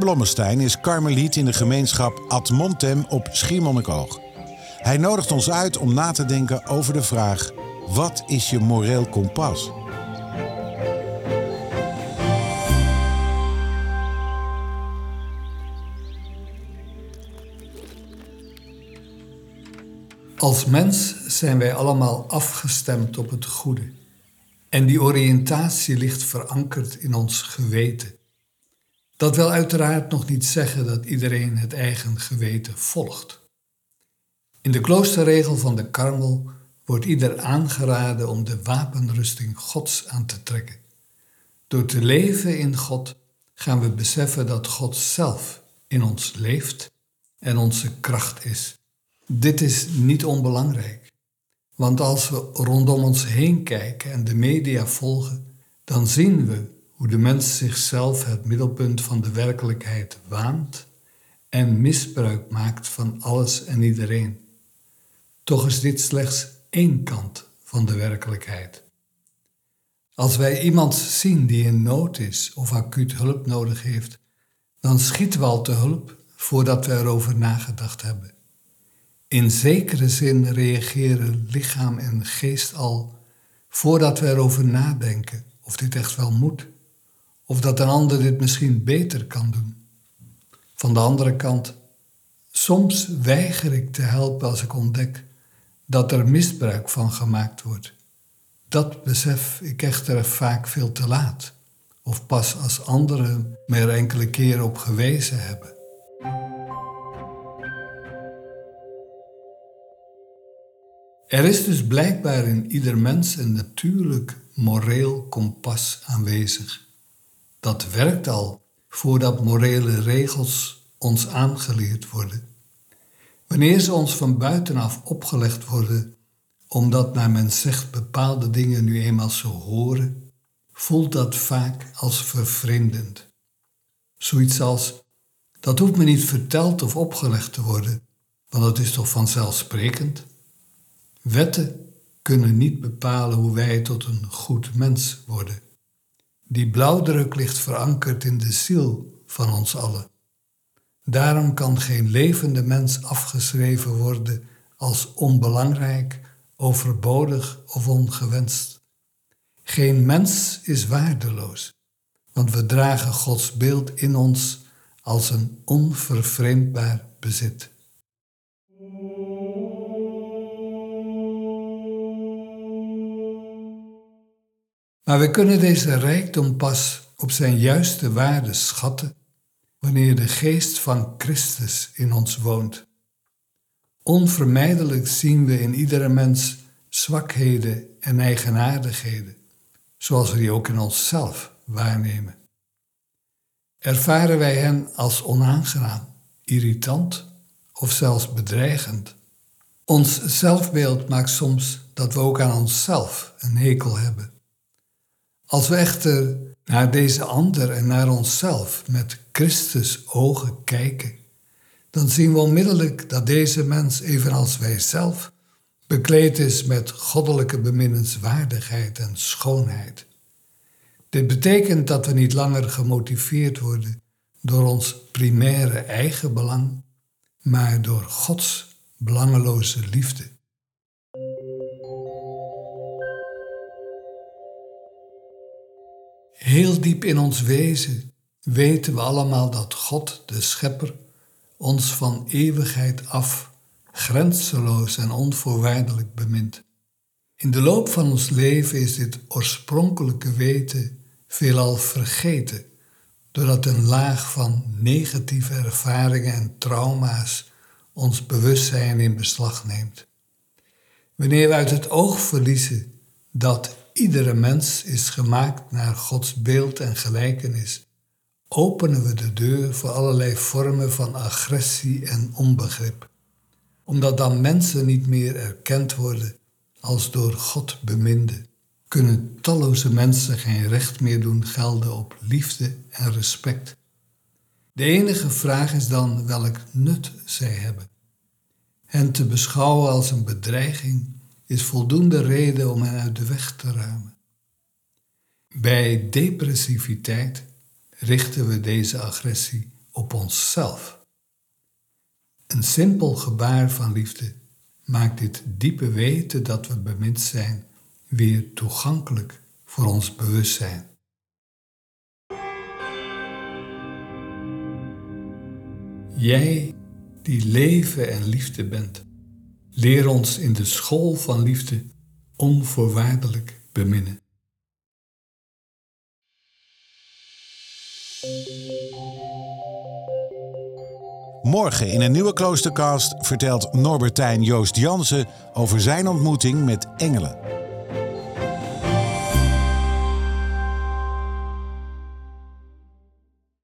Blommestein is karmeliet in de gemeenschap Ad Montem op Schiermonnikoog. Hij nodigt ons uit om na te denken over de vraag: wat is je moreel kompas? Als mens zijn wij allemaal afgestemd op het goede. En die oriëntatie ligt verankerd in ons geweten. Dat wil uiteraard nog niet zeggen dat iedereen het eigen geweten volgt. In de kloosterregel van de Karmel wordt ieder aangeraden om de wapenrusting Gods aan te trekken. Door te leven in God gaan we beseffen dat God zelf in ons leeft en onze kracht is. Dit is niet onbelangrijk, want als we rondom ons heen kijken en de media volgen, dan zien we hoe de mens zichzelf het middelpunt van de werkelijkheid waant en misbruik maakt van alles en iedereen. Toch is dit slechts één kant van de werkelijkheid. Als wij iemand zien die in nood is of acuut hulp nodig heeft, dan schieten we al te hulp voordat we erover nagedacht hebben. In zekere zin reageren lichaam en geest al voordat we erover nadenken of dit echt wel moet, of dat een ander dit misschien beter kan doen. Van de andere kant, soms weiger ik te helpen als ik ontdek dat er misbruik van gemaakt wordt. Dat besef ik echter vaak veel te laat, of pas als anderen me er enkele keren op gewezen hebben. Er is dus blijkbaar in ieder mens een natuurlijk moreel kompas aanwezig. Dat werkt al voordat morele regels ons aangeleerd worden. Wanneer ze ons van buitenaf opgelegd worden, omdat naar men zegt bepaalde dingen nu eenmaal zo horen, voelt dat vaak als vervreemdend. Zoiets als, dat hoeft me niet verteld of opgelegd te worden, want dat is toch vanzelfsprekend? Wetten kunnen niet bepalen hoe wij tot een goed mens worden. Die blauwdruk ligt verankerd in de ziel van ons allen. Daarom kan geen levende mens afgeschreven worden als onbelangrijk, overbodig of ongewenst. Geen mens is waardeloos, want we dragen Gods beeld in ons als een onvervreemdbaar bezit. Maar we kunnen deze rijkdom pas op zijn juiste waarde schatten wanneer de geest van Christus in ons woont. Onvermijdelijk zien we in iedere mens zwakheden en eigenaardigheden, zoals we die ook in onszelf waarnemen. Ervaren wij hen als onaangenaam, irritant of zelfs bedreigend? Ons zelfbeeld maakt soms dat we ook aan onszelf een hekel hebben. Als we echter naar deze ander en naar onszelf met Christus ogen kijken, dan zien we onmiddellijk dat deze mens, evenals wij zelf, bekleed is met goddelijke beminnenswaardigheid en schoonheid. Dit betekent dat we niet langer gemotiveerd worden door ons primaire eigen belang, maar door Gods belangeloze liefde. Heel diep in ons wezen weten we allemaal dat God, de Schepper, ons van eeuwigheid af grenzeloos en onvoorwaardelijk bemint. In de loop van ons leven is dit oorspronkelijke weten veelal vergeten, doordat een laag van negatieve ervaringen en trauma's ons bewustzijn in beslag neemt. Wanneer we uit het oog verliezen dat iedere mens is gemaakt naar Gods beeld en gelijkenis, openen we de deur voor allerlei vormen van agressie en onbegrip. Omdat dan mensen niet meer erkend worden als door God beminde, kunnen talloze mensen geen recht meer doen gelden op liefde en respect. De enige vraag is dan welk nut zij hebben. Hen te beschouwen als een bedreiging is voldoende reden om hen uit de weg te ruimen. Bij depressiviteit richten we deze agressie op onszelf. Een simpel gebaar van liefde maakt dit diepe weten dat we bemind zijn weer toegankelijk voor ons bewustzijn. Jij die leven en liefde bent, leer ons in de school van liefde onvoorwaardelijk beminnen. Morgen in een nieuwe Kloostercast vertelt Norbertijn Joost Jansen over zijn ontmoeting met engelen.